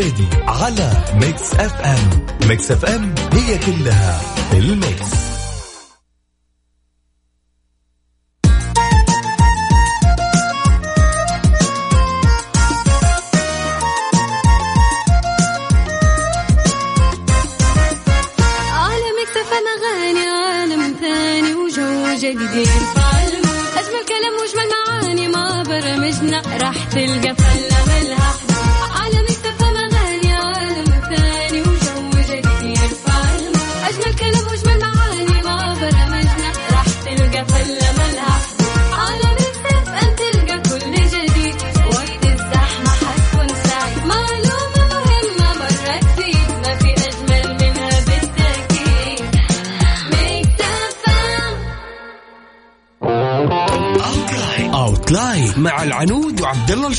الفريدي على ميكس اف ام ميكس اف ام هي كلها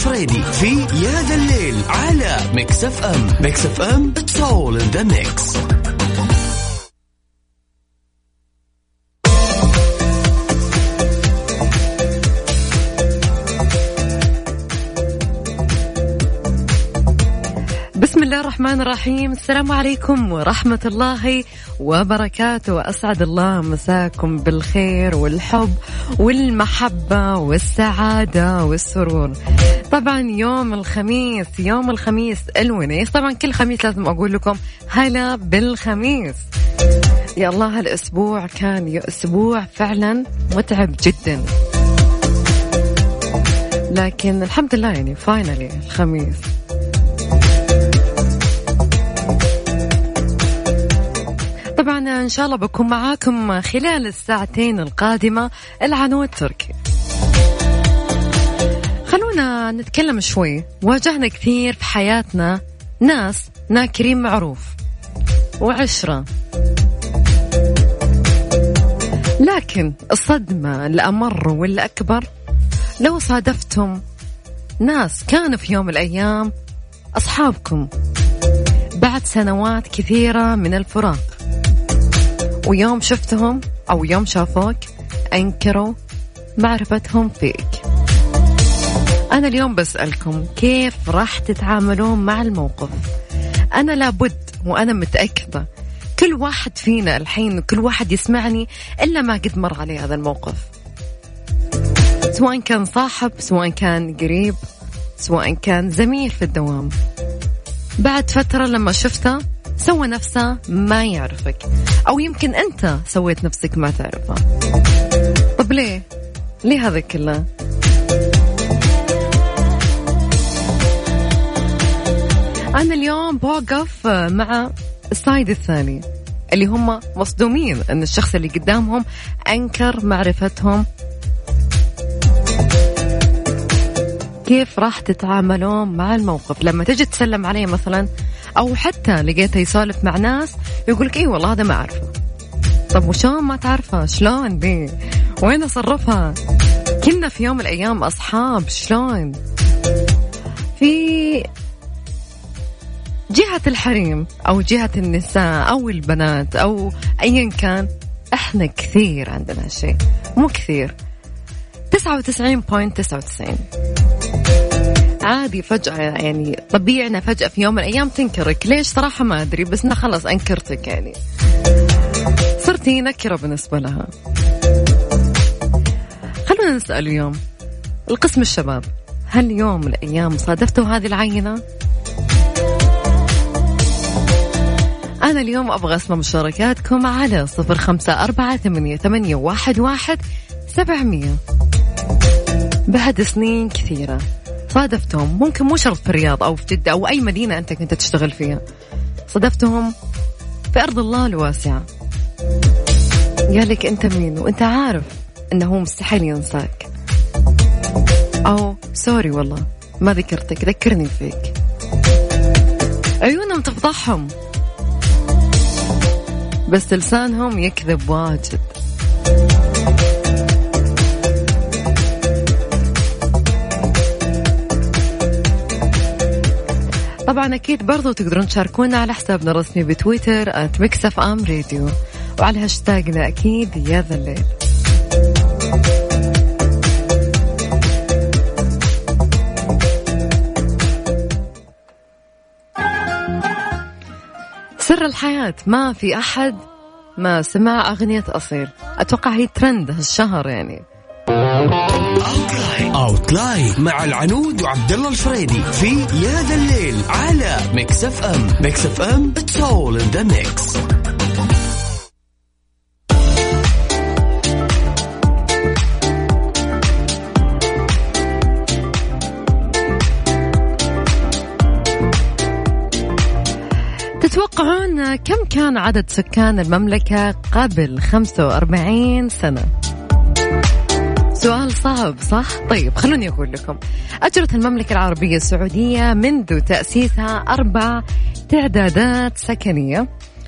الفريدي في يا ذا الليل على Mix FM Mix FM it's all in the mix بسم الله الرحمن الرحيم. السلام عليكم ورحمة الله وبركاته. وأسعد الله مساكم بالخير والحب والمحبة والسعادة والسرور. طبعا يوم الخميس يوم الخميس الونيس. طبعا كل خميس لازم أقول لكم هلا بالخميس. يا الله هالأسبوع كان أسبوع فعلا متعب جدا. لكن الحمد لله يعني فاينلي الخميس. طبعا إن شاء الله بكون معاكم خلال الساعتين القادمة العنود تركي. خلونا نتكلم شوي. واجهنا كثير في حياتنا ناس ناكرين معروف. وعشرة. لكن الصدمة الأمر والأكبر لو صادفتم ناس كانوا في يوم من الأيام أصحابكم بعد سنوات كثيرة من الفراق ويوم شفتهم أو يوم شافوك أنكروا معرفتهم فيك. أنا اليوم بسألكم كيف راح تتعاملون مع الموقف أنا لابد وأنا متأكدة كل واحد فينا الحين كل واحد يسمعني إلا ما قد مر عليه هذا الموقف سواء كان صاحب سواء كان قريب سواء كان زميل في الدوام بعد فترة لما شفته سوى نفسه ما يعرفك أو يمكن أنت سويت نفسك ما تعرفه طب ليه؟ ليه هذا كله؟ أنا اليوم بوقف مع السايد الثاني اللي هم مصدومين أن الشخص اللي قدامهم أنكر معرفتهم. كيف راح تتعاملون مع الموقف؟ لما تجي تسلم عليه مثلا أو حتى لقيته يسولف مع ناس يقول لك اي والله هذا ما أعرفه. طب وشلون ما تعرفه؟ شلون دي؟ وين أصرفها؟ كنا في يوم من الأيام أصحاب شلون؟ في جهة الحريم أو جهة النساء أو البنات أو أيا كان إحنا كثير عندنا شيء مو كثير. 99.99 عادي فجأة يعني طبيعي انها فجأة في يوم من الأيام تنكرك. ليش؟ صراحة ما أدري بس أنا خلاص أنكرتك يعني. صرتي نكرة بالنسبة لها. خلونا نسأل اليوم القسم الشباب هل يوم من الأيام صادفتوا هذه العينة؟ أنا اليوم أبغى أسمع مشاركاتكم على صفر خمسة أربعة ثمانية, ثمانية واحد, واحد سبعمية. بعد سنين كثيرة. صادفتهم. ممكن مو شرط في الرياض أو في جدة أو أي مدينة أنت كنت تشتغل فيها. صادفتهم في أرض الله الواسعة. قال لك أنت مين؟ وأنت عارف أنه مستحيل ينساك. أو سوري والله ما ذكرتك ذكرني فيك. عيونهم تفضحهم. بس لسانهم يكذب واجد. طبعا أكيد برضو تقدرون تشاركونا على حسابنا الرسمي بتويتر @Mix FM Radio وعلى هاشتاجنا أكيد يا ذا الليل. الحياة. ما في أحد ما سمع أغنية أصيل. أتوقع هي ترند هالشهر يعني. يا ذا الليل مع العنود وعبد الله الفريدي في يا ذا الليل على Mix FM Mix FM it's all in the mix كم كان عدد سكان المملكة قبل 45 سنة؟ سؤال صعب صح؟ طيب خلوني أقول لكم أجرت المملكة العربية السعودية منذ تأسيسها أربع تعدادات سكنية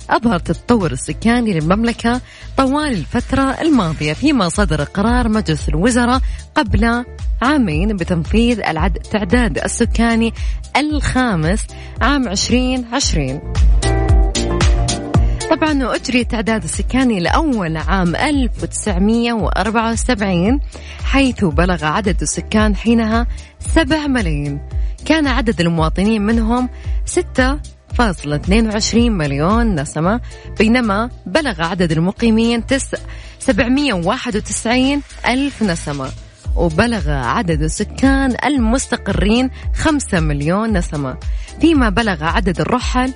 أظهرت التطور السكاني للمملكة طوال الفترة الماضية فيما صدر قرار مجلس الوزراء قبل عامين بتنفيذ التعداد السكاني الخامس عام 2020 طبعا أجري التعداد السكاني لأول عام 1974 حيث بلغ عدد السكان حينها 7 ملايين. كان عدد المواطنين منهم 6 فاصلة 22 مليون نسمة بينما بلغ عدد المقيمين 791 ألف نسمة وبلغ عدد السكان المستقرين 5 مليون نسمة فيما بلغ عدد الرحل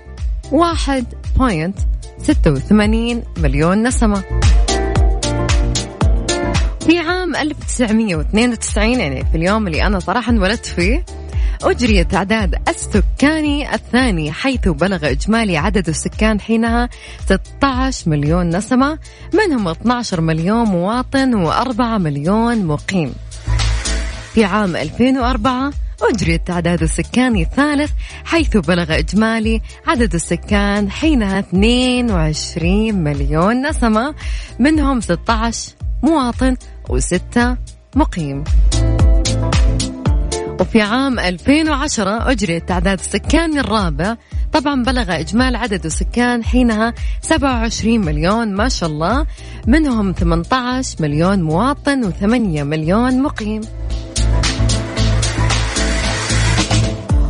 1.86 مليون نسمة. في عام 1992 يعني في اليوم اللي أنا صراحة انولدت فيه أجري التعداد السكاني الثاني حيث بلغ إجمالي عدد السكان حينها 16 مليون نسمة منهم 12 مليون مواطن و4 مليون مقيم. في عام 2004 أجري التعداد السكاني الثالث حيث بلغ إجمالي عدد السكان حينها 22 مليون نسمة منهم 16 مواطن وستة مقيم. وفي عام 2010 أجري التعداد السكاني الرابع طبعا بلغ إجمال عدد السكان حينها 27 مليون ما شاء الله منهم 18 مليون مواطن و8 مليون مقيم.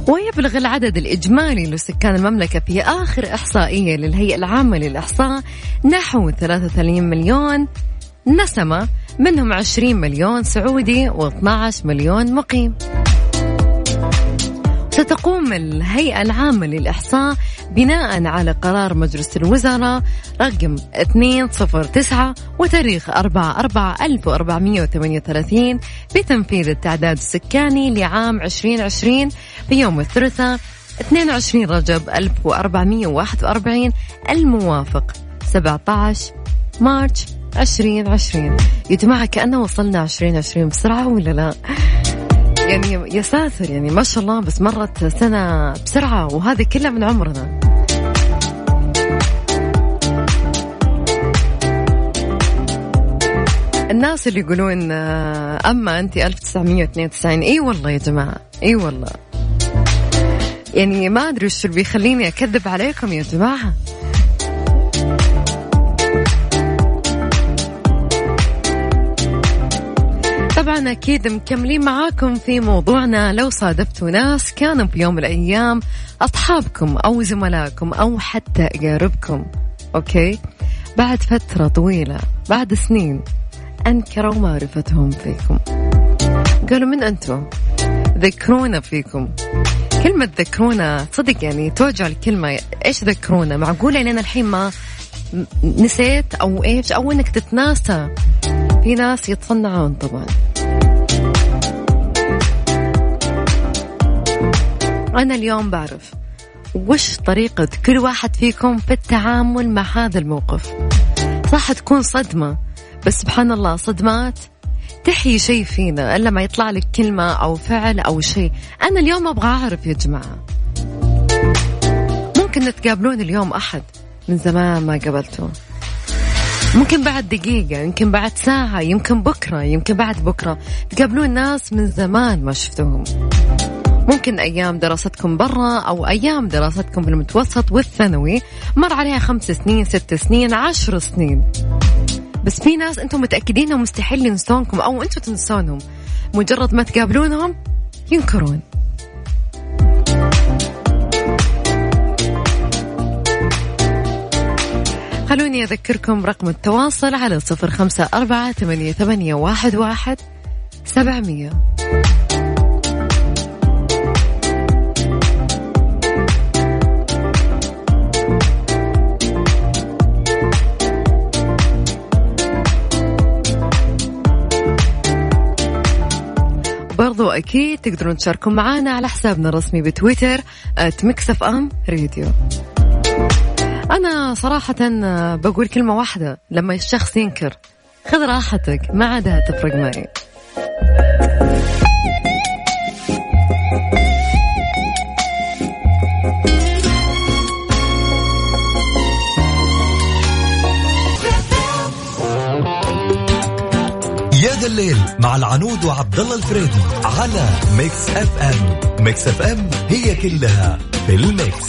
ويبلغ العدد الإجمالي لسكان المملكة في آخر إحصائية للهيئة العامة للإحصاء نحو 33 مليون نسمة منهم 20 مليون سعودي و12 مليون مقيم. ستقوم الهيئة العامة للإحصاء بناء على قرار مجلس الوزراء رقم 209 وتاريخ 4 4 1438 بتنفيذ التعداد السكاني لعام 2020 في يوم الثلاثاء 22 رجب 1441 الموافق 17 مارش 2020 يا جماعة كأنه وصلنا 2020 بسرعة ولا لا؟ يعني يا ساتر يعني ما شاء الله بس مرت سنة بسرعة وهذه كلها من عمرنا. الناس اللي يقولون آه، أما أنت 1992 إي والله يا جماعة إي والله. يعني ما أدري وش اللي بيخليني أكذب عليكم يا جماعة. طبعا أكيد مكملين معاكم في موضوعنا. لو صادفتوا ناس كانوا في يوم من الأيام أصحابكم أو زملائكم أو حتى أقاربكم أوكي؟ بعد فترة طويلة بعد سنين أنكروا معرفتهم فيكم. قالوا من أنتم؟ ذكرونا فيكم. كلمة ذكرونا صدق يعني توجع الكلمة. إيش ذكرونا؟ معقولة إن أنا الحين ما نسيت أو إيش؟ أو إنك تتناسى. في ناس يتصنعون طبعا. أنا اليوم بعرف وش طريقة كل واحد فيكم في التعامل مع هذا الموقف. صح تكون صدمة بس سبحان الله صدمات. تحيي شيء فينا إلا ما يطلع لك كلمة أو فعل أو شيء. أنا اليوم أبغى أعرف يا جماعة. ممكن نتقابلون اليوم أحد من زمان ما قابلته ممكن بعد دقيقة يمكن بعد ساعة يمكن بكرة يمكن بعد بكرة. تقابلون ناس من زمان ما شفتوهم ممكن أيام دراستكم برا أو أيام دراستكم في المتوسط والثانوي. مر عليها خمس سنين ست سنين عشر سنين. بس في ناس أنتم متأكدين أنهم مستحيل ينسونكم أو أنتم تنسونهم. مجرد ما تقابلونهم ينكرون. خلوني أذكركم رقم التواصل على صفر خمسة أربعة ثمانية, واحد سبعمية. برضو أكيد تقدرون تشاركون معنا على حسابنا الرسمي بتويتر @مكسف أم راديو أنا صراحة بقول كلمة واحدة لما الشخص ينكر خذ راحتك ما عادها تفرق معي الليل مع العنود وعبد الله الفريدي على Mix FM. Mix FM هي كلها في ال mix.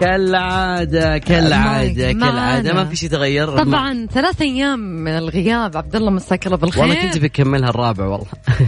كالعادة كالعادة كالعادة. ما. في شيء تغير؟ طبعا ثلاث أيام من الغياب. عبد الله مساك الله بالخير. والله كنت بكملها الرابع والله.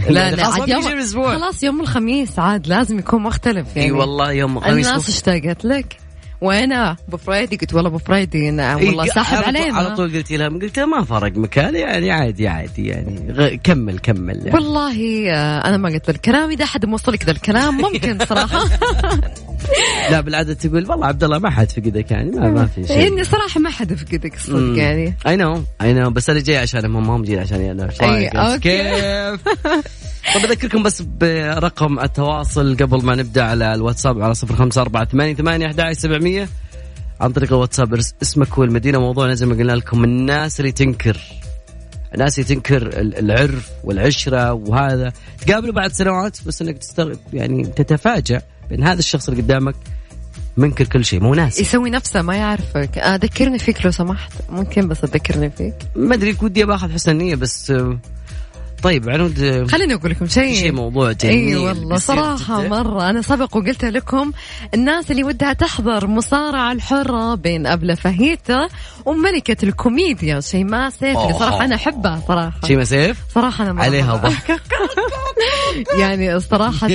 لا لا خلاص يوم خلاص يوم الخميس عاد لازم يكون مختلف يعني. اي والله يوم الخميس الناس اشتاقت لك. وأنا أبو فريدي؟ قلت والله أبو فريدي نعم والله ساحب علينا. على طول قلت لها قلت لها ما فرق مكان يعني عادي عادي يعني غ- كمل كمل يعني. والله آه، أنا ما قلت الكلام إذا أحد موصلك ذا الكلام ممكن صراحة. لا بالعادة تقول والله عبد الله ما حد فقدك يعني ما, ما في شيء. يعني صراحة ما حد فقدك الصدق يعني. اي نو اي نو بس أنا جاي عشانهم هم هم جايين عشاني أنا إيش أي،؟ okay. كيف؟ طب أذكركم بس برقم التواصل قبل ما نبدأ على الواتساب على صفر خمسة أربعة ثمانية ثمانية أحد سبعمية. عن طريق الواتساب اسمك والمدينة موضوعنا زي ما قلنا لكم الناس اللي تنكر. الناس اللي تنكر ال- العرف والعشرة وهذا. تقابله بعد سنوات بس إنك تستغرب يعني تتفاجأ بأن هذا الشخص اللي قدامك منكر كل شيء مو ناسي. يسوي نفسه ما يعرفك. آه، ذكرني فيك لو سمحت. ممكن بس تذكرني فيك؟ ما أدري ودي باخذ حسن نية بس آه، طيب عنود خليني أقول لكم شيء شيء موضوع جميل اي والله بيصير صراحة جداً. مرة أنا سبق وقلت لكم الناس اللي ودها تحضر مصارعة الحرة بين أبلة فهيتة وملكة الكوميديا شيماء سيف اللي أوه. صراحة أنا أحبها صراحة شيء مسيف صراحة أنا مرة عليها. ضحكة يعني صراحة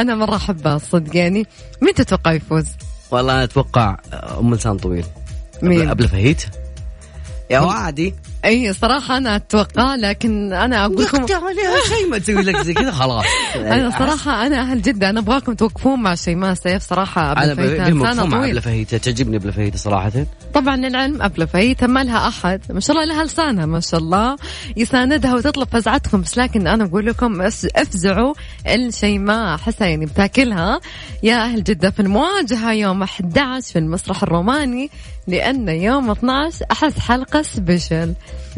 أنا مرة أحبها الصدق يعني مين تتوقع يفوز؟ والله أنا أتوقع أم لسان طويل مين؟ قبل فهيت يا وعدي. أي صراحة أنا أتوقع لكن أنا أقول لكم عليها شيء ما تسوي لك زي كذا خلاص. أنا صراحة أنا أهل جدة أنا أبغاكم توقفون مع شيماء سيف صراحة. أنا أبلة فهيتة بالمفهوم إنسانة مع طويل. قبل فهيت تعجبني قبل فهيت صراحة. طبعا للعلم أبلة فهيتة ما لها أحد. ما شاء الله لها لسانها ما شاء الله. يساندها وتطلب فزعتكم بس لكن أنا أقول لكم أفزعوا الشيماء. أحسها يعني بتاكلها. يا أهل جدة في المواجهة يوم 11 في المسرح الروماني لأن يوم 12 أحس حلقة سبيشل.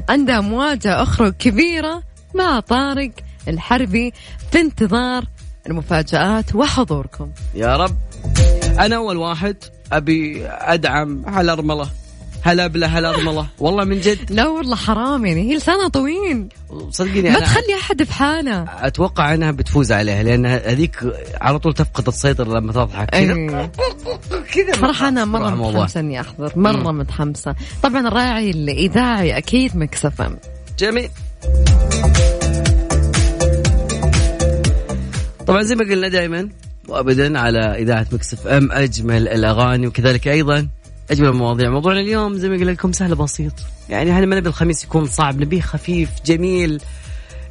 عندها مواجهة أخرى كبيرة مع طارق الحربي في انتظار المفاجآت وحضوركم. يا رب. أنا أول واحد أبي أدعم هالارمله هالابله هالارمله والله من جد. لا والله حرام يعني. هي لسانها طويل. صدقيني ما أنا تخلي أحد في حالة. أتوقع أنها بتفوز عليها لأن هذيك على طول تفقد السيطرة لما تضحك. كذا. أي. كذا صراحة أنا مرة صراحة موضوع. متحمسة إني أحضر. مرة متحمسة. طبعا الراعي الإذاعي أكيد Mix FM جميل. طبعا زي ما قلنا دائما وابدا على إذاعة Mix FM أجمل الأغاني وكذلك أيضا أجمل المواضيع. موضوعنا اليوم زي ما قلنا لكم سهل بسيط. يعني إحنا ما نبي الخميس يكون صعب؟ نبيه خفيف جميل.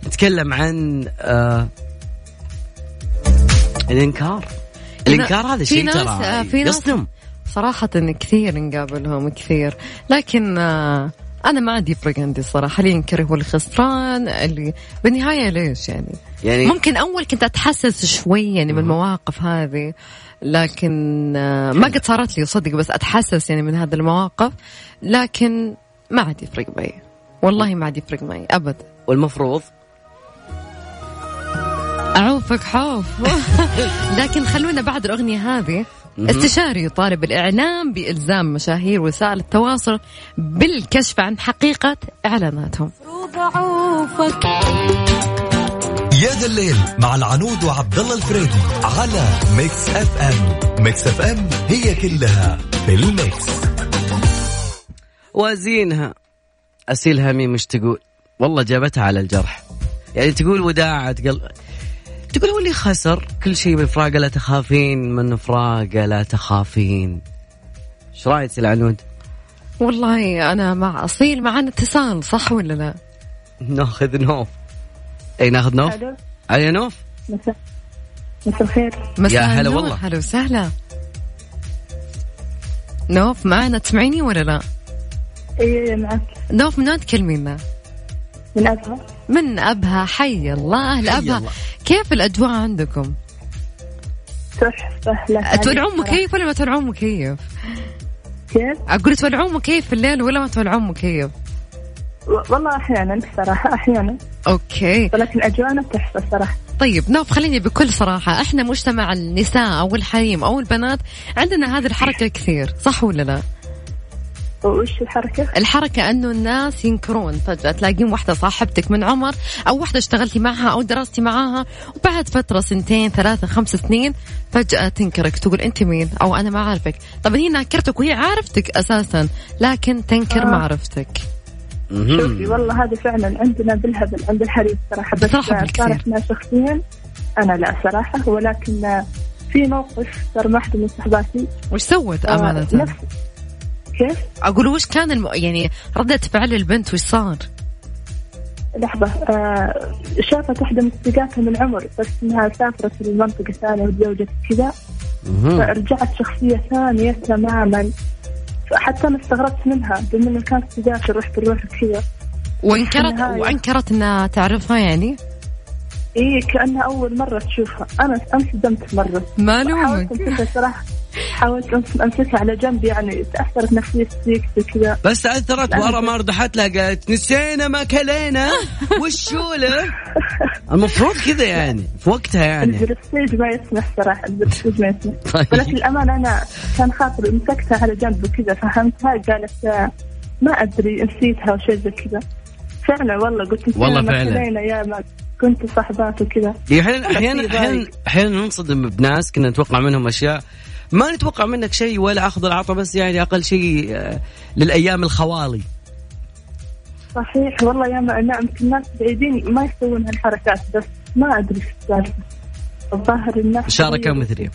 نتكلم عن آه الإنكار. الإنكار هذا شيء ترى آه، في ناس- يصدم. صراحة كثير نقابلهم كثير. لكن آه، أنا ما عندي يفرق عندي الصراحة اللي ينكر هو الخسران اللي بالنهاية ليش يعني؟ يعني ممكن أول كنت أتحسس شوي يعني من المواقف هذه لكن آه، ما قد صارت لي صدق بس أتحسس يعني من هذه المواقف لكن ما عاد يفرق معي. والله ما عاد يفرق معي أبدا والمفروض؟ أعوفك حوف. لكن خلونا بعد الأغنية هذه. استشاري يطالب الإعلام بإلزام مشاهير وسائل التواصل بالكشف عن حقيقة إعلاناتهم. يا ذا الليل مع العنود وعبد الله الفريدي على Mix FM. Mix FM هي كلها في ال mix. وازينها أصيل هميم مش تقول؟ والله جابتها على الجرح. يعني تقول وداعة قل... تقول هو اللي خسر كل شيء من فراقه لا تخافين من فراقه لا تخافين. إيش رأيك يا العنود؟ والله أنا مع أصيل معنا اتصال صح ولا لا؟ ناخذ نوف أي ناخذ نوف؟ ألو اي نوف؟ مساء مساء الخير مساء هلا والله. هلا وسهلا نوف معنا تسمعيني ولا لا؟ اي معك نوف من وين تكلمينا؟ من أبها من أبها حي الله أهل أبها الله. كيف الأجواء عندكم؟ تعرف تولعون. مكيف ولا ما تولعون مكيف؟ كيف؟ أقول تولعون مكيف في الليل ولا ما تولعون مكيف؟ والله أحيانا صراحة أحيانا. أوكي. ولكن اجواءنا تحفة صراحة. طيب نوف خليني بكل صراحة. إحنا مجتمع النساء أو الحريم أو البنات عندنا هذه الحركة كثير صح ولا لا؟ وش الحركة؟ الحركة أنه الناس ينكرون فجأة. تلاقين واحدة صاحبتك من عمر أو واحدة اشتغلتي معها أو درستي معاها وبعد فترة سنتين ثلاثة خمس سنين فجأة تنكرك تقول أنت مين؟ أو أنا ما عارفك طب هي ناكرتك وهي عارفتك أساسا لكن تنكر آه. معرفتك. شوفي والله هذا فعلا عندنا بالهبل عند الحريم صراحة بس بصراحة بالكثير. صارت معي شخصيا أنا لا صراحة ولكن في موقف صار مع واحدة من صحباتي وش سوت آه، أمانة؟ نفس كيف؟ أقول وش كان الم... يعني ردة فعل البنت وش صار؟ لحظة آه شافت واحدة من صديقاتها من عمر بس إنها سافرت لمنطقة ثانية وتزوجت كذا. فرجعت شخصية ثانية تماما حتى أنا استغربت منها بما انه كانت تسافر رحت نروح كذا وانكرت النهاية. وانكرت إنها تعرفها يعني؟ اي كأنها أول مرة تشوفها أنا انصدمت مرة ما لو إنك حاولت أمسكها صراحة حاولت امسكها على جنب يعني تأثرت نفسيتي كذا. بس تاثرت ورا ما ردحت لها قالت نسينا ما كلينا. وش قوله المفروض كذا يعني في وقتها يعني. البرستيج ما يسمح صراحة البرستيج ما يسمح. طيب. ولكن الأمانة أنا كان خاطري مسكتها على جنب وكذا فهمتها قالت ما أدري نسيتها وشيء زي كذا. فعلا والله قلت نسينا والله ما فعلا. كلينا يا ما كنت صاحبات وكذا. أحيانا أحيانا. أحيانا ننصدم بناس كنا نتوقع منهم أشياء. ما نتوقع منك شيء ولا أخذ العطاء بس يعني أقل شيء آه، للأيام الخوالي. صحيح والله يا يمكن الناس بعيدين ما يسوون هالحركات بس ما أدري شو السالفة. الظاهر الناس.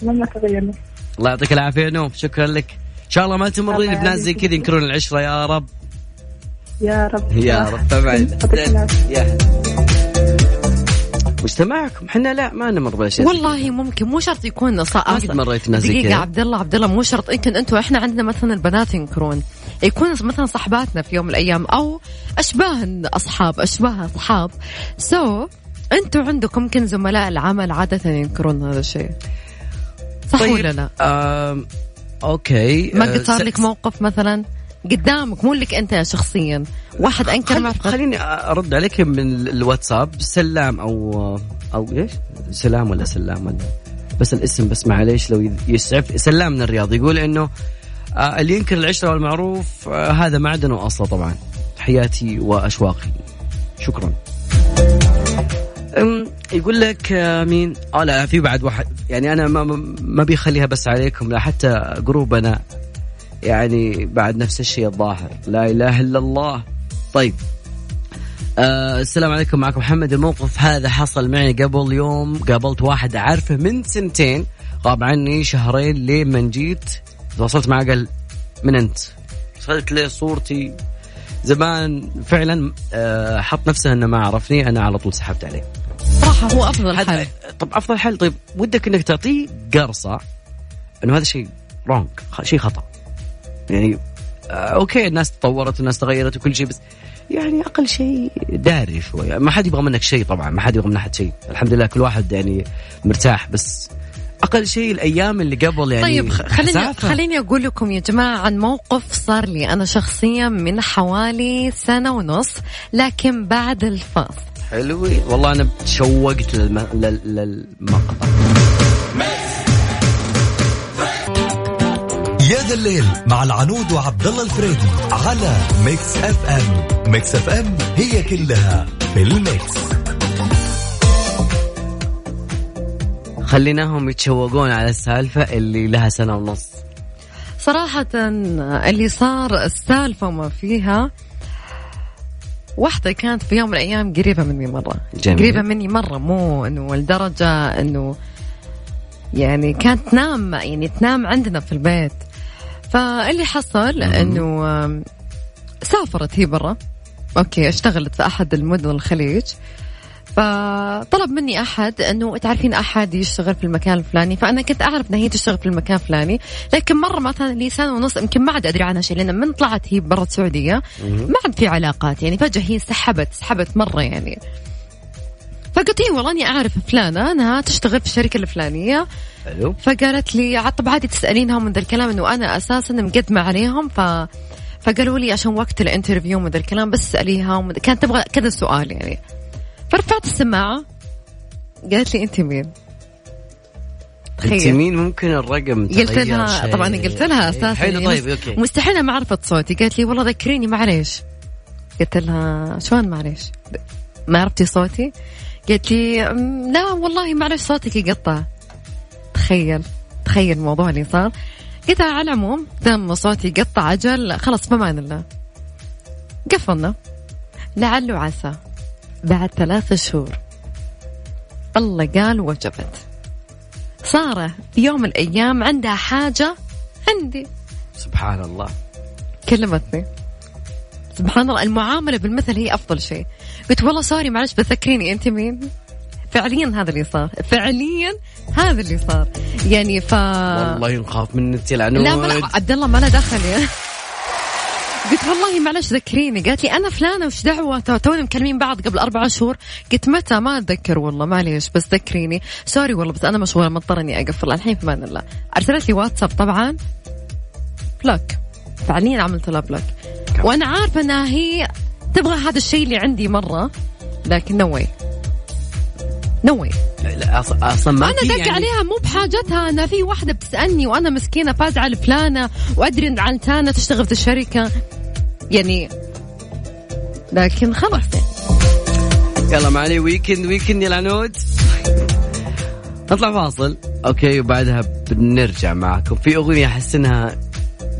ما تغيرنا الله يعطيك العافية نوف شكرا لك. إن شاء الله ما تمرين بناس زي. كذا ينكرون العشرة يا رب. يا رب. يا رب طبعا. يا. مجتمعكم. إحنا لا ما نمر بالاشياء والله ممكن مو شرط يكون قد مريت ناس كذا. عبد الله عبد الله مو شرط. يمكن أنتم إحنا عندنا مثلا البنات ينكرون. يكون مثلا صحباتنا في يوم من الأيام أو أشباه أصحاب أشباه أصحاب. سو أنتم عندكم يمكن زملاء العمل عادة ينكرون هذا الشيء. صح طيب، ولا لا؟ أوكي. ما آه، قد صار لك موقف مثلا؟ قدامك مو لك أنت شخصيا. واحد أنكر خل... خليني أرد عليك من ال- الواتساب. سلام أو أو إيش؟ سلام ولا سلام؟ ولا بس الاسم بس معليش لو يسعف. سلام من الرياض. يقول إنه آه، اللي ينكر العشرة والمعروف آه، هذا معدن واصله طبعا. حياتي وأشواقي. شكرا. يقول لك آه، مين؟ آه لا في بعد واحد. يعني أنا ما- ما بيخليها بس عليكم لا حتى جروبنا. يعني بعد نفس الشيء الظاهر. لا إله إلا الله. طيب. آه السلام عليكم. معكم محمد. الموقف هذا حصل معي قبل يوم قابلت واحد أعرفه من سنتين. غاب عني شهرين لين من جيت. تواصلت معه قال من أنت؟ ارسلت له صورتي. زمان فعلا آه حط نفسه إنه ما عرفني. أنا على طول سحبت عليه. صراحة هو أفضل حل. طب أفضل حل. طيب ودك إنك تعطيه قرصة. إنه هذا شيء wrong شيء خطأ. يعني آه okay الناس تطورت والناس تغيرت وكل شيء بس يعني أقل شيء داري شوي. ما حد يبغى منك شيء طبعا ما حد يبغى من أحد شيء. الحمد لله كل واحد يعني مرتاح بس أقل شيء الأيام اللي قبل يعني طيب خليني حسافة. خليني أقول لكم يا جماعة عن موقف صار لي أنا شخصيا من حوالي سنة ونص لكن بعد الفاصل. حلوين والله أنا تشوقت للم... لل... للمقطع. يا ذا الليل مع العنود وعبد الله الفريدي على Mix FM. Mix FM it's all in the mix. خليناهم يتشوقون على السالفة اللي لها سنة ونص. صراحة اللي صار السالفة ما فيها واحدة كانت في يوم من الأيام قريبة مني مرة. جميل. قريبة مني مرة مو إنه لدرجة إنه يعني كانت تنام يعني تنام عندنا في البيت. فاللي حصل آم، سافرت هي برا. أوكي اشتغلت في أحد المدن الخليج. فطلب مني أحد إنه تعرفين أحد يشتغل في المكان الفلاني؟ فأنا كنت أعرف انها هي تشتغل في المكان الفلاني. لكن مرة مثلا لي سنة ونص يمكن ما عاد أدري عنها شيء لأن من طلعت هي برا السعودية ما عاد في علاقات. يعني فجأة هي سحبت سحبت مرة يعني. فقلت إيه والله إني أعرف فلانة أنها تشتغل في الشركة الفلانية. حلو. فقالت لي طب عادي تسألينهم من ذا الكلام إنه أنا أساسا مقدمة عليهم. ف فقالوا لي عشان وقت ال interview من ذا الكلام بس اسأليها ومن- كانت تبغى كذا سؤال يعني. فرفعت السماعة قالت لي أنت مين؟ أنت مين؟ ممكن الرقم قلت لها؟ طبعا قلت لها أساسا حلو يعني طيب okay. مستحيل ما عرفت صوتي. قالت لي والله ذكريني معليش. قلت لها شلون معليش؟ ما عرفتي صوتي؟ قالت لي "أم، لا والله معلش صوتك يقطع. تخيل تخيل الموضوع اللي صار. قلت على العموم دام صوتي يقطع أجل خلاص بمان الله. قفلنا. لعل وعسى بعد ثلاثة شهور. الله قال وجبت. سارة في يوم من الأيام عندها حاجة عندي. سبحان الله. كلمتني. سبحان الله المعاملة بالمثل هي أفضل شيء. قلت والله sorry معلش بتذكريني أنت مين؟ فعليا هذا اللي صار فعليا هذا اللي صار. يعني ف والله نخاف من انت العنود. لا ما عبد الله ما له دخل يا. قلت والله معلش ذكريني. قالت لي أنا فلانة وش دعوة؟ تو- تونا مكلمين بعض قبل أربع شهور. قلت متى؟ ما أتذكر والله معليش بس ذكريني. sorry والله بس أنا مشغولة مضطر إني أقفل الحين في أمان الله. أرسلت لي واتساب طبعا. block. فعليا عملت لها block. وأنا عارفة إنها هي تبغى هذا الشيء اللي عندي مرة لكن no way no way لا أص- أصلا ما أنا دق يعني عليها مو بحاجتها. أنا في واحدة بتسألني وأنا مسكينة فازعل فلانة وأدري إن علتانه تشتغل في الشركة. يعني لكن خلاص. يلا معلي weekend weekend يا العنود نطلع فاصل. okay وبعدها بنرجع معكم. في أغنية أحس إنها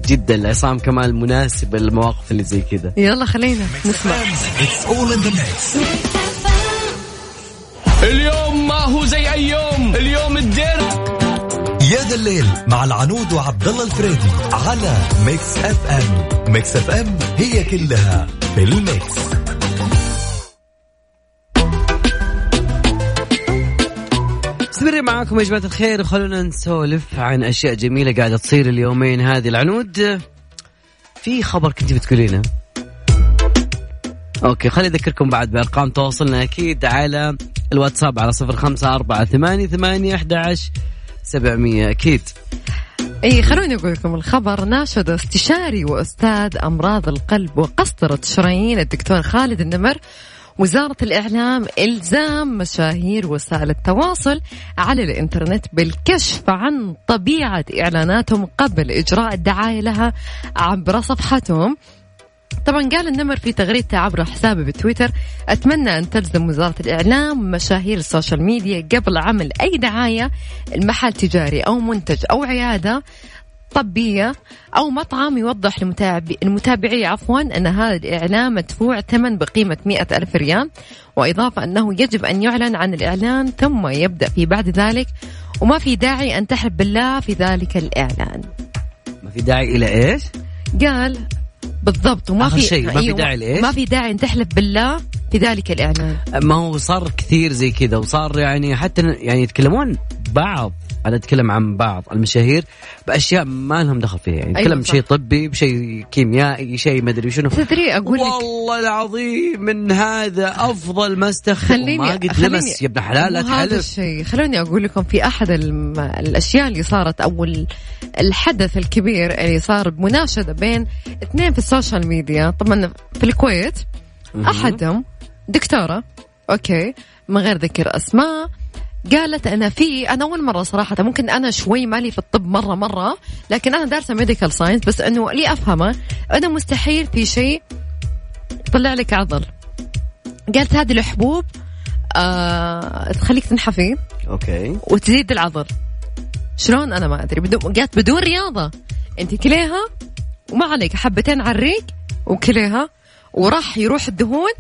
جدا لعصام كمال مناسبه للمواقف اللي زي كذا. يلا خلينا نسمع. اليوم ما هو زي أي يوم. اليوم الدير. يا ذا الليل مع العنود وعبد الله الفريدي على Mix FM. Mix FM it's all in مستمرين معاكم يا جماعة الخير. وخلونا نسولف عن أشياء جميلة قاعدة تصير اليومين هذه. العنود في خبر كنت بتقولينه أوكي خليني أذكركم بعد بأرقام تواصلنا أكيد على الواتساب على صفر خمسة أربعة ثمانية ثمانية أحد سبعمية. أكيد. إي خلوني أقول لكم الخبر ناشد استشاري وأستاذ أمراض القلب وقسطرة الشرايين الدكتور خالد النمر وزارة الإعلام إلزام مشاهير وسائل التواصل على الإنترنت بالكشف عن طبيعة إعلاناتهم قبل إجراء الدعاية لها عبر صفحتهم. طبعا قال النمر في تغريدته عبر حسابه بتويتر أتمنى أن تلزم وزارة الإعلام مشاهير ال social media قبل عمل أي دعاية لمحل تجاري أو منتج أو عيادة طبية أو مطعم يوضح لمتابعي المتابعي عفوا أن هذا الإعلان مدفوع ثمن بقيمة مئة ألف ريال وإضافة أنه يجب أن يعلن عن الإعلان ثم يبدأ في بعد ذلك وما في داعي أن تحلف بالله في ذلك الإعلان ما في داعي إلى إيش؟ قال بالضبط وما في شيء، ما في أيوة، داعي لإيش؟ ما في داعي أن تحلف بالله في ذلك الإعلان ما هو صار كثير زي كذا وصار يعني حتى يعني يتكلمون بعض أنا أتكلم عن بعض المشاهير بأشياء ما لهم دخل فيها. يعني أيوة يتكلم صح. بشيء طبي بشيء كيميائي شيء ما أدري شنو. تدري أقول لك؟ والله العظيم من هذا أفضل ما استخدم خليني ما قد لمس يا ابن حلال لا هذا تحلف. الشيء. خلوني أقول لكم في أحد. الأشياء اللي صارت أو ال- الحدث الكبير اللي صار بمناشدة بين اثنين في ال social media طبعا في الكويت أحدهم دكتورة okay من غير ذكر أسماء قالت أنا في أنا أول مرة صراحة ممكن أنا شوي مالي في الطب مرة مرة لكن أنا دارسة medical science بس إنه اللي أفهمه إنه مستحيل في شيء يطلع لك عضل قالت هذه الحبوب آه تخليك تنحفي. okay. وتزيد العضل شلون؟ أنا ما أدري. بدون قالت بدون رياضة. أنت كليها وما عليك حبتين على الريق وكليها وراح يروح الدهون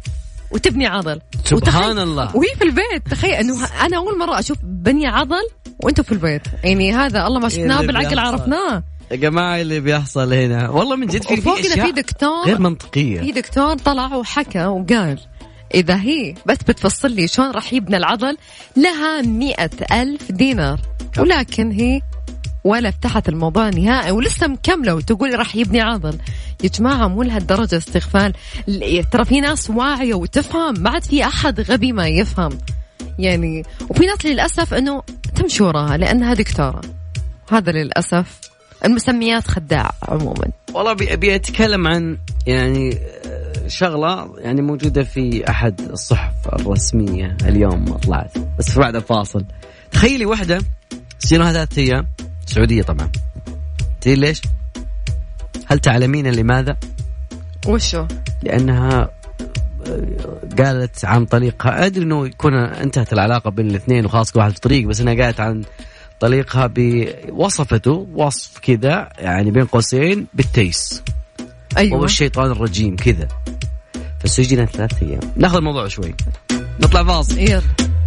وتبني عضل. سبحان الله. وهي في البيت. تخيل أنه أنا أول مرة أشوف بني عضل وأنتم في البيت. يعني هذا الله ما شفناه اللي بالعقل. عرفناه. يا جماعة اللي بيحصل هنا؟ والله من جد في في اشياء في دكتور غير منطقية. في دكتور طلع وحكى وقال إذا هي بس بتفصل لي شلون راح يبنى العضل لها مئة ألف دينار. ولكن هي ولا فتحت الموضوع نهائي ولسه مكملة وتقول راح يبني عضل. يا جماعة مو لهالدرجة استغفال. ترى في ناس واعية وتفهم ما عاد في أحد غبي ما يفهم. يعني وفي ناس للأسف أنه تمشي وراها لأنها دكتورة هذا للأسف المسميات خداعة عموما. والله ابي أتكلم عن يعني آه، شغلة يعني موجودة في أحد الصحف الرسمية اليوم طلعت. بس بعد الفاصل تخيلي واحدة سيرها ثلاث أيام سعودية طبعا. تدري ليش؟ هل تعلمين لماذا؟ وشو؟ لأنها آه، قالت عن طريقها أدري إنه يكون انتهت العلاقة بين الاثنين وخلاص كل واحد في طريق بس إنها قالت عن طريقها بوصفته وصف كذا يعني بين قوسين بالتيس. أيوة. هو الشيطان الرجيم كذا. فسجنت ثلاث أيام. ناخذ الموضوع شوي. نطلع فاصل. يلا.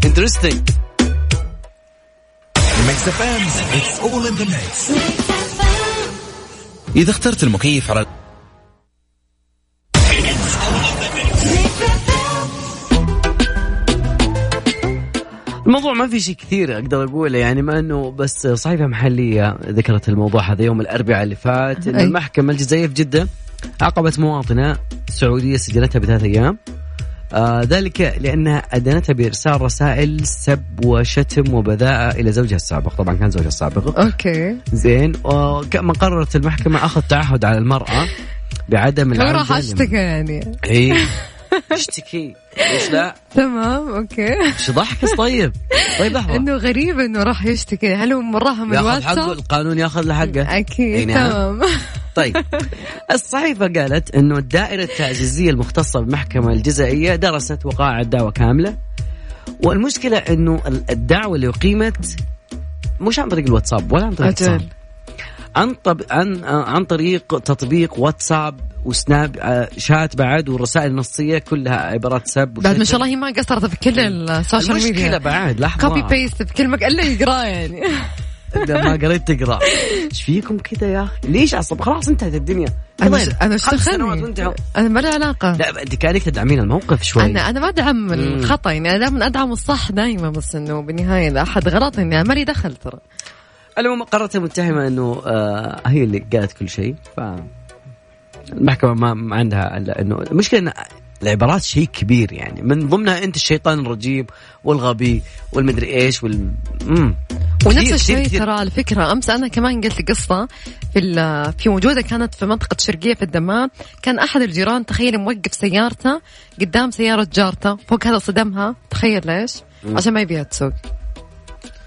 interesting Mix FM it's all in the mix إذا اخترت المكيف على الموضوع ما في شيء كثير أقدر أقوله يعني ما إنه بس صحيفة محلية ذكرت الموضوع هذا يوم الأربعاء اللي فات إن. المحكمة الجزائية في جدة عاقبت مواطنة سعودية سجنتها بثلاث أيام. آه ذلك لأنها أدانتها بإرسال رسائل سب وشتم وبذاءه إلى زوجها السابق. طبعا كان زوجها السابق. أوكي. زين. وكما قررت المحكمة أخذ تعهد على المرأة بعدم هو العوده راح اشتكى يعني. إي. أشتكي. ليش لا؟ تمام أوكي. إيش ضحكس طيب؟ طيب لحظة. إنه غريب إنه راح يشتكي. هل هو مراها من ياخذ حقه الواتساب القانون ياخذ له حقه؟ أكيد نعم. تمام. طيب. الصحيفة قالت إنه الدائرة التعزيزية المختصة بالمحكمه الجزائية درست وقائع الدعوه كاملة والمشكلة إنه ال- الدعوة اللي أقيمت مش عن طريق الواتساب ولا عن طريق الواتساب. عن طب عن عن طريق تطبيق واتساب وسناب آه، شات بعد والرسائل النصيه كلها عبارات سب بعد ما. شاء الله هي ما قصرت في كل ال social المشكلة ميديا بعد لحظة. copy paste في كل مكان الا يقراه يعني. إذا ما قريت تقرأ. إيش فيكم كذا يا أخي؟ ليش عصب خلاص انتهت الدنيا. أنا طيب، ش- أنا خمس سنوات اشتغلني أنا ما لي علاقة. لا أنت كانك تدعمين الموقف شوي. أنا أنا ما أدعم الخطأ يعني أنا دائما أدعم الصح دائما بس إنه بالنهاية إذا أحد غلط إني أنا مالي دخل ترى. المهم قررت المتهمه إنه آه هي اللي قالت كل شيء ف المحكمة ما, ما عندها إلا انه المشكلة إن العبارات شيء كبير يعني. من ضمنها أنت الشيطان الرجيم والغبي والمدري إيش وال مم. ونفس الشيء. ترى على فكرة أمس أنا كمان قلت قصة في في موجودة كانت في منطقة شرقية في الدمام. كان أحد الجيران تخيل موقف سيارته قدام سيارة جارته فوق هذا صدمها. تخيل ليش؟ عشان ما يبيها تسوق.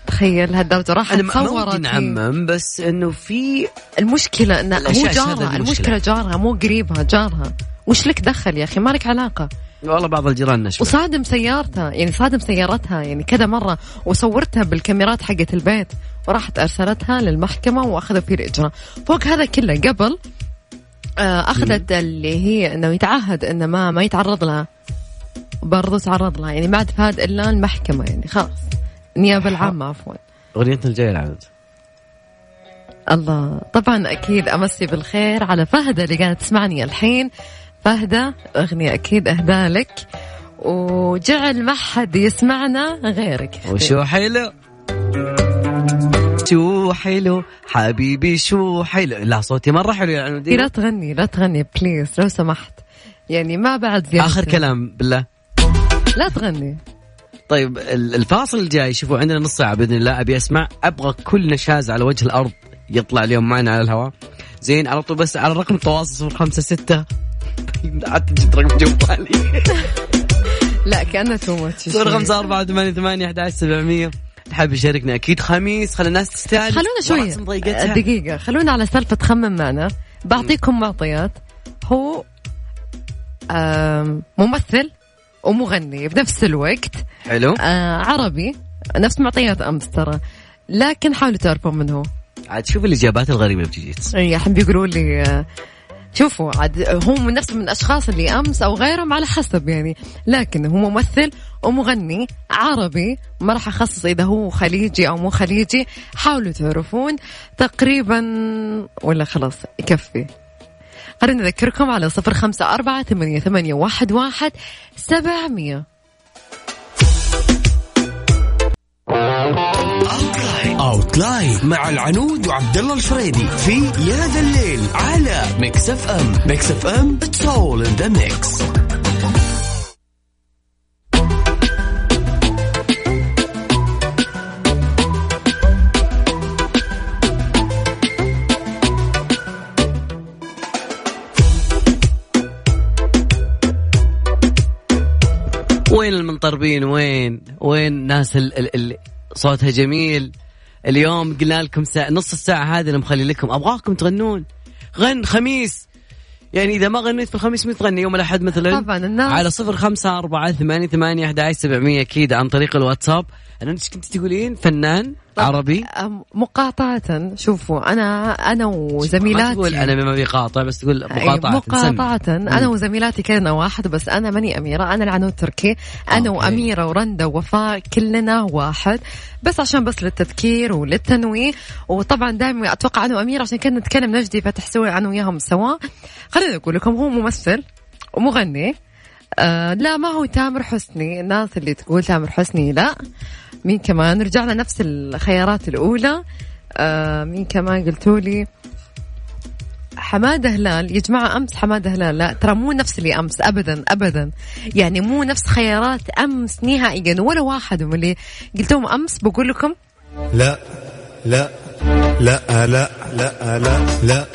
تخيل هالدرجة راح أنا ما. نعمم بس إنه في المشكلة انه هو جارها المشكلة جارها مو قريبها جارها. وش لك دخل يا أخي؟ ما لك علاقة. والله بعض الجيران نشوف وصادم سيارته يعني صادم سيارتها يعني كذا مرة وصورتها بالكاميرات حقت البيت وراحت أرسلتها للمحكمة وأخذوا فيه الإجراء فوق هذا كله قبل آه، أخذت اللي هي أنه يتعهد أنه ما ما يتعرض لها. برضو تعرض لها. يعني ما عاد فاد إلا المحكمة يعني خلاص. النيابة العامة عفوا. أغنيتنا الجاية العدد الله. طبعا أكيد أمسي بالخير على فهدة اللي قاعدة تسمعني الحين. فهدى أغنية أكيد أهدى لك وجعل ما حد يسمعنا غيرك وشو حلو؟ شو حلو؟ حبيبي شو حلو؟ لا صوتي مرة حلو يعني لا تغني لا تغني please لو سمحت. يعني ما بعد زيادة آخر كلام بالله. لا تغني. طيب الفاصل الجاي شوفوا عندنا نص ساعة بإذن الله. أبي أسمع أبغى كل نشاز على وجه الأرض يطلع اليوم معنا على الهواء. زين على طول بس على رقم التواصل 056 عاد جد رقم جوالي. لا كانه too much رقم صار 4 8 8 11 700 حاب يشاركنا أكيد. خميس خلي الناس تستعد خلونا شوية. آه، دقيقة. خلونا على سالفة خمم معنا. بعطيكم معطيات. هو ممثل ومغني بنفس الوقت. حلو. آه، عربي. نفس معطيات أمس ترى. لكن حاولوا تعرفون من هو. عاد شوف الإجابات الغريبة اللي بتجي. اي احب يقولوا لي آه شوفوا عاد هو من نفسه من الأشخاص اللي أمس أو غيرهم على حسب يعني. لكن هو ممثل ومغني عربي ما راح أخصص إذا هو خليجي أو مو خليجي. حاولوا تعرفون تقريبا ولا خلاص يكفي. خلينا نذكركم على صفر خمسة أربعة ثمانية, ثمانية واحد, واحد سبعمية. اوتلاين مع العنود وعبد الله الفريدي في يا ذا الليل على Mix FM Mix FM it's all in the mix وين المنطربين؟ وين؟ وين ناس اللي صوتها جميل. اليوم قلنا لكم ساعة نص الساعة هذه اللي مخلي لكم أبغاكم تغنون. غن خميس. يعني إذا ما غنيت في الخميس متى تغني يوم الأحد مثلا. طبعا الناس على صفر خمسة أربعة ثمانية ثمانية أحد سبعمية أكيد عن طريق الواتساب. أنا إيش كنت تقولين؟ فنان. عربي؟ مقاطعة. شوفوا أنا أنا ما وزميلاتي تقول أنا ما بيقاطع بس تقول مقاطعة مقاطعة. أنا. وزميلاتي كلنا واحد بس أنا ماني أميرة. أنا العنود تركي. أنا أوكي. وأميرة ورندا ووفاء كلنا واحد. بس عشان بس للتذكير وللتنويه. وطبعا دائما أتوقع أنا وأميرة عشان كنا نتكلم نجدي فتحسوني أنا وياهم سوا. خليني أقول لكم هو ممثل ومغني. آه لا ما هو تامر حسني. الناس اللي تقول تامر حسني لا. مين كمان؟ رجعنا نفس الخيارات الأولى. آه مين كمان قلتوا لي؟ حمادة هلال. يا جماعة أمس حمادة هلال. لا ترى مو نفس اللي أمس ابدا ابدا. يعني مو نفس خيارات أمس نهائيا ولا واحد من اللي قلتهم أمس. بقول لكم. لا لا لا لا لا لا لا.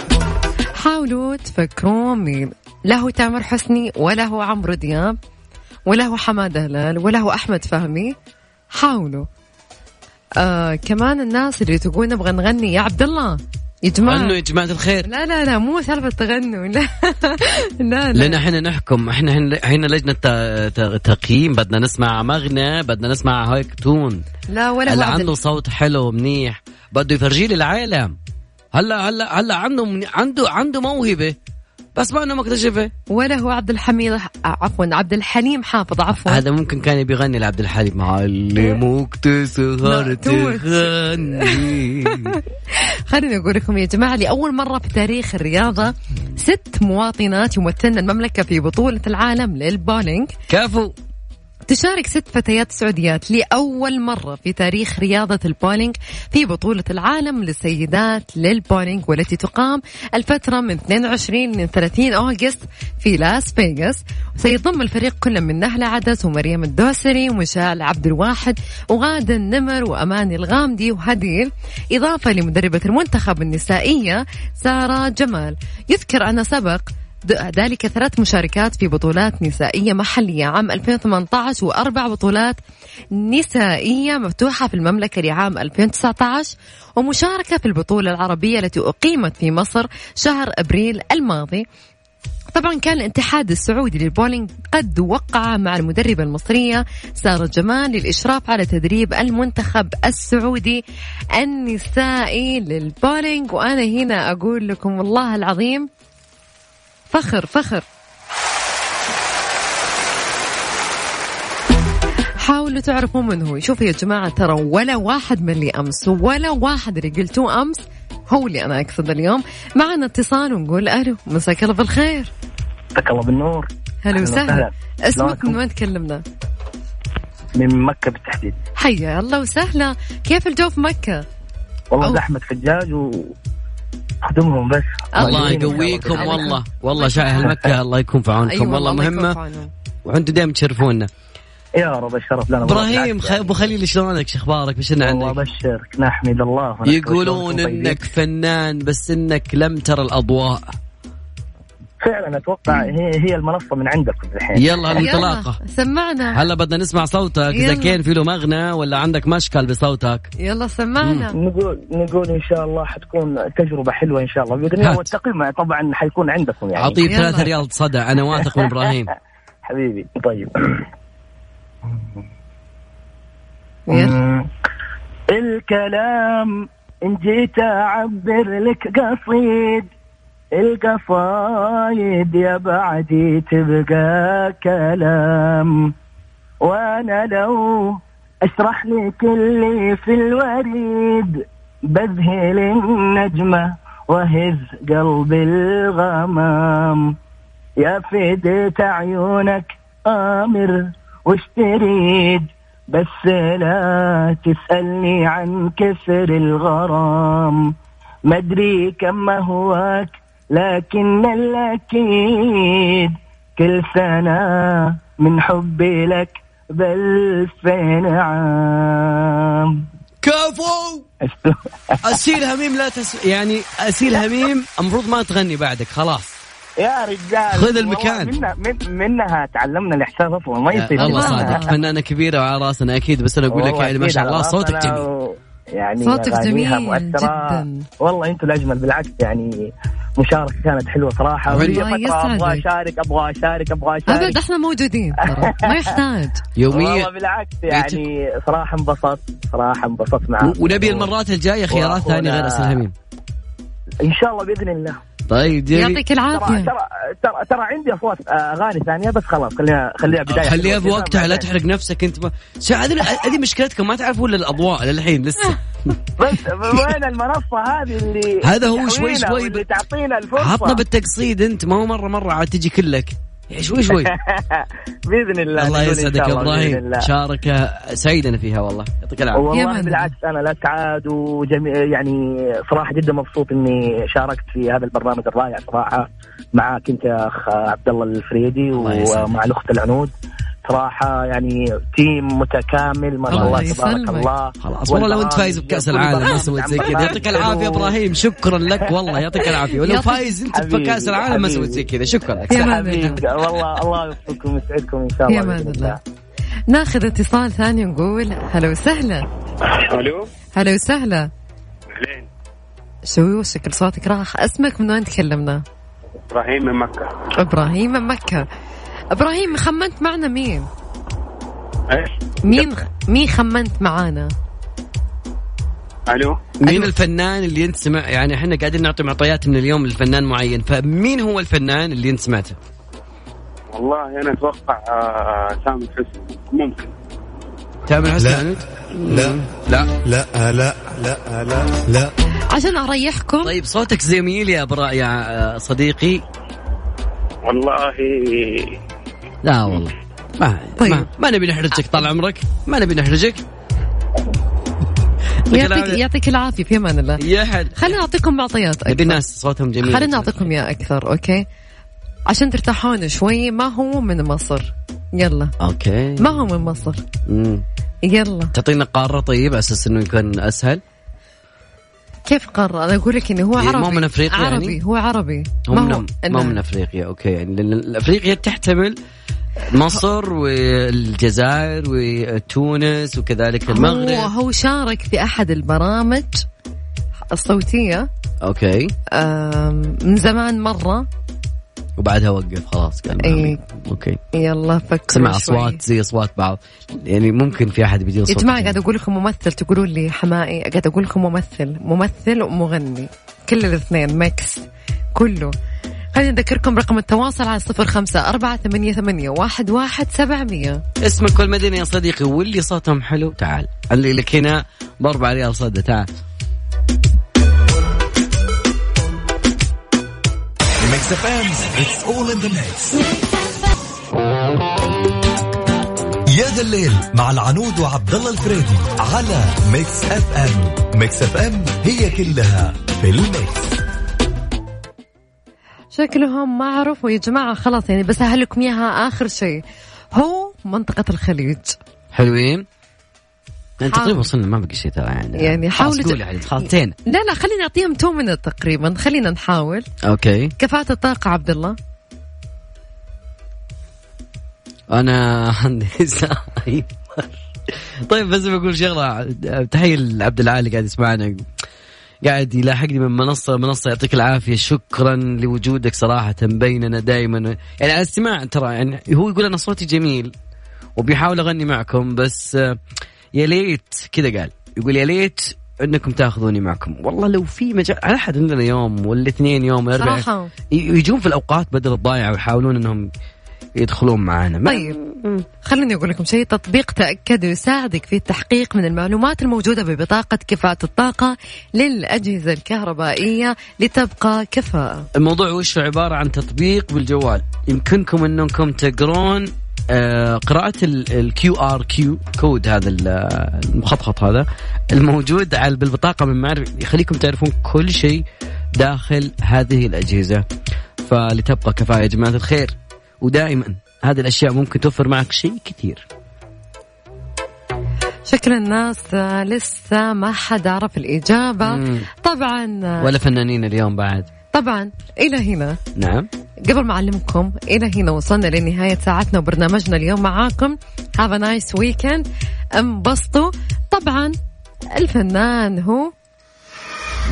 حاولوا تفكرون مين؟ لا هو تامر حسني ولا هو عمرو دياب ولا هو حمادة هلال ولا هو أحمد فهمي. حاولوا. آه كمان الناس اللي تقول نبغى نغني يا عبد الله. يا جماعة غنوا يا جماعة الخير. لا لا لا مو سالفة تغنوا. لا. لا لا. لأن إحنا نحكم. إحنا هنا ت- تقييم. بدنا نسمع مغنى بدنا نسمع هيك تون لا ولا اللي عنده صوت حلو منيح بده يفرجي لي العالم. هلا هلا هلا عنده عنده عنده موهبة. بس ما إنه مكتشفة. ولا هو عبد الحميد عفوا عبد الحليم حافظ عفوا. هذا ممكن كان يبي يغني لعبد الحليم. علموك تسهر لا، تو- تغني. خليني أقول لكم يا جماعة لأول مرة في تاريخ الرياضة ست مواطنات يمثلن المملكة في بطولة العالم للبولينج. كفو. تشارك ست فتيات سعوديات لأول مرة في تاريخ رياضة البولينج في بطولة العالم للسيدات للبولينج والتي تقام الفترة من 22 ل 30 أغسطس في لاس فيغاس. وسيضم الفريق كل من نهلة عدس ومريم الدوسري ومشال عبد الواحد وغادة النمر وأماني الغامدي وهديل. إضافة لمدربة المنتخب النسائية سارة جمال. يذكر أن سبق ذلك ثلاث مشاركات في بطولات نسائية محلية. عام 2018 وأربع بطولات نسائية مفتوحة في المملكة لعام 2019 ومشاركة في البطولة العربية التي أقيمت في مصر شهر أبريل الماضي. طبعا كان الاتحاد السعودي للبولينج قد وقع مع المدربة المصرية سارة جمال للإشراف على تدريب المنتخب السعودي النسائي للبولينج وأنا هنا أقول لكم والله العظيم فخر فخر. حاولوا تعرفوا من هو. شوفوا يا جماعة ترى ولا واحد من اللي أمس ولا واحد اللي قلتوه أمس هو اللي أنا أقصد اليوم. معنا اتصال ونقول ألو مساك الله بالخير. مساك الله بالنور. هلا وسهلا. اسمك؟ من وين تكلمنا؟ من مكة بالتحديد. حيا الله وسهلا. كيف الجو في مكة؟ والله أوه. زحمة حجاج و خدمهم بس. الله يقويكم. والله. والله شاهل مكة. الله يكون في عونكم. أيوة والله عونهم. وأنتم دايما تشرفونا. يا رب الشرف لنا. إبراهيم خ- أبو خليل شلونك؟ شو أخبارك؟ بشرنا والله عنك أبشرك. نحمد الله. يقولون؟ إنك فنان بس إنك لم ترى الأضواء. فعلا أتوقع هي هي المنصة من عندكم الحين. يلا الانطلاقه سمعنا. هلا بدنا نسمع صوتك. إذا. كان في له مغنى ولا عندك مشكل بصوتك. يلا سمعنا. نقول نقول إن شاء الله حتكون تجربة حلوة إن شاء الله. بإذن الله. والتقييم طبعا حيكون عندكم يعني. اعطيه يلا. ثلاثة ريال صدى. أنا واثق من إبراهيم. حبيبي طيب. مم. الكلام إن جيت أعبر لك قصيد. القصايد يا بعدي تبقى كلام. وأنا لو أشرح لك اللي في الوريد بذهل النجمة وهز قلب الغمام. يا فديت عيونك آمر وش تريد بس لا تسألني عن كسر الغرام. مدري كم هواك لكن الأكيد كل سنة من حبي لك بألفين عام. كفو! أسيل هميم لا تس... يعني أسيل هميم المفروض ما تغني بعدك خلاص. يا رجال خذ المكان. منها, من منها تعلمنا الاحساس أصلا ما يصير الله. صادق. فنانة كبيرة وعلى راسنا أكيد بس أنا أقول لك يعني ما شاء الله صوتك جميل. يعني صوتك جميل مؤثرة. جداً. والله أنتم الأجمل بالعكس يعني مشاركة كانت حلوة صراحة. ولي فترة أبغى. أشارك أبغى أشارك أبغى أشارك. أبد إحنا موجودين ما يحتاج. يوميا والله بالعكس يعني صراحة انبسطت صراحة انبسطت معاك ونبي المرات الجاية خيارات ثانية غير اسيل هميم إن شاء الله بإذن الله. طيب جميل يعطيك العافية. ترى ترى, ترى عندي اصوات آه، أغاني ثانية بس خلاص خليها خليها بداية. خليها بوقتها لا. تحرق نفسك أنت. ما... هذه هذه مشكلتكم ما تعرفوا إلا الأضواء للحين لسه. بس وين المنصة هذه اللي هذا هو شوي شوي ب- تعطينا الفرصة؟ عطنا بالتقصيد أنت ما هو مره مرة عاد تجي كلك. شوي شوي بإذن الله الله يسعدك يا إبراهيم. شاركه سعيدنا فيها والله. يعطيك العافية. والله بالعكس أنا لا سعاد وجميل يعني صراحة جدا مبسوط إني شاركت في هذا البرنامج الرائع صراحة معاك أنت يا أخ عبد الله الفريدي. ومع الأخت العنود. صراحة يعني team متكامل ما شاء الله تبارك. الله. خلاص والله لو انت فايز بكأس العالم ما سويت زي كذا. يعطيك. العافية إبراهيم. شكرا لك والله يعطيك العافية. ولو فايز انت بكاس العالم ما. سويت زي كذا. شكرا لك. يا والله الله يوفقكم ويسعدكم إن شاء يا الله مان بإذن الله. ناخذ اتصال ثاني ونقول هلا وسهلا. ألو؟ هلا وسهلا. أهلين. شوي وشكل صوتك راح. اسمك من وين تكلمنا؟ إبراهيم من مكة. إبراهيم من مكة. إبراهيم خمنت معنا مين؟ إيش؟ مين مين خمنت معانا؟ ألو؟ مين الفنان اللي أنت سمع يعني إحنا قاعدين نعطي معطيات من اليوم لفنان معين فمين هو الفنان اللي أنت سمعته؟ والله أنا أتوقع آه، سامي حسني. ممكن. تامر حسني لا. عنود؟ لا. لا. لا لا لا لا لا. عشان أريحكم. طيب صوتك جميل يا برا يا صديقي. والله لا والله. ما طيب. ما, ما نبي نحرجك طال عمرك. ما نبي نحرجك. يعطيك يعطيك العافية. في أمان الله. يا حد خلينا نعطيكم معطيات نبي أكثر. الناس صوتهم جميل. خلينا نعطيكم إياه أكثر أوكي؟ عشان ترتاحون شوي ما هو من مصر؟ يلا. okay. ما هو من مصر؟ مم. يلا. تعطينا قارة طيب على أساس إنه يكون أسهل. كيف قارة أنا أقول لك إنه هو إيه، عربي. مو من أفريقيا يعني؟ عربي هو عربي. هو ما من هو ما من أفريقيا okay. يعني لأن أفريقيا تحتمل مصر والجزائر وتونس وكذلك هو المغرب. هو شارك في أحد البرامج الصوتية. okay. من زمان مرة. وبعدها وقف خلاص قال إيه. أوكي. يلا فكروا سمع شوي. أصوات زي أصوات بعض. يعني ممكن في أحد بيدير يا صوت جماعة قاعد أقول لكم ممثل تقولون لي حماقي قاعد أقول لكم ممثل. ممثل ومغني. كل الاثنين mix كله. خلينا نذكركم رقم التواصل على صفر خمسة أربعة ثمانية ثمانية واحد واحد سبعمية. اسمك والمدينة يا صديقي واللي صوتهم حلو تعال. اللي لك هنا باربع ريال صدى تعال. Mix FM it's all in the mix يا ذا الليل مع العنود وعبد الله الفريدي على Mix FM Mix FM هي كلها في ال mix. شكلهم ما عرفوا يا جماعة خلاص يعني بسهل لكم إياها آخر شيء. هو منطقة الخليج. حلوين. حاول. تقريبا وصلنا ما بقي شيء ترى يعني. يعني حاول قول خلاص انتهينا لا لا خلينا نعطيهم two min تقريبا. خلينا نحاول. okay. كفاءة الطاقة عبد الله. أنا عندي طيب بس بقول شغلة تحية لعبد العالي قاعد يسمعنا. قاعد يلاحقني من منصة لمنصه يعطيك العافية. شكرا لوجودك صراحة بيننا دائما يعني على الاستماع ترى يعني هو يقول أنا صوتي جميل وبيحاول أغني معكم بس آه، يا ليت كذا قال. يقول يا ليت إنكم تأخذوني معكم. والله لو في مجال على أحد عندنا يوم والاثنين يوم الاربعاء يجون في الأوقات بدل الضايعه ويحاولون إنهم يدخلون معنا ما- طيب. خليني أقول لكم شيء تطبيق تأكد يساعدك في التحقيق من المعلومات الموجودة ببطاقة كفاءة الطاقة للأجهزة الكهربائية لتبقى كفاءة. الموضوع وش؟ عبارة عن تطبيق بالجوال. يمكنكم إنكم تقرون قراءة ال QR Q code هذا ال- آه، المخطط هذا الموجود على بالبطاقة من معرف يخليكم تعرفون كل شيء داخل هذه الأجهزة. فلتبقى كفاءة يا جماعة الخير. ودائما هذه الأشياء ممكن توفر معك شيء كثير. شكل الناس آه، لسه ما حد عرف الإجابة. مم. طبعا آه، ولا فنانين اليوم بعد. طبعا إلى هنا. نعم. قبل ما أعلمكم إلى هنا وصلنا لنهاية ساعتنا وبرنامجنا اليوم معاكم. Have a nice weekend. انبسطوا. طبعا الفنان هو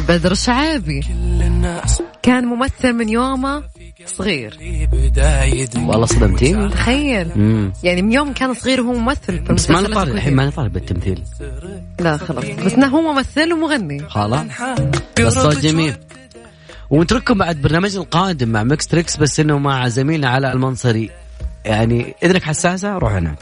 بدر الشعابي كان ممثل من يومه صغير. والله صدمتيني. تخيل. يعني من يوم كان صغير وهو ممثل في بس ما نطالب الحين. ما نطالب بالتمثيل. لا خلاص. بس إنه هو ممثل ومغني. خلاص. بس صوت جميل. ونترككم بعد برنامج القادم مع Mix Trax بس إنه مع زميلنا علاء المنصري. يعني إذنك حساسة روح هناك.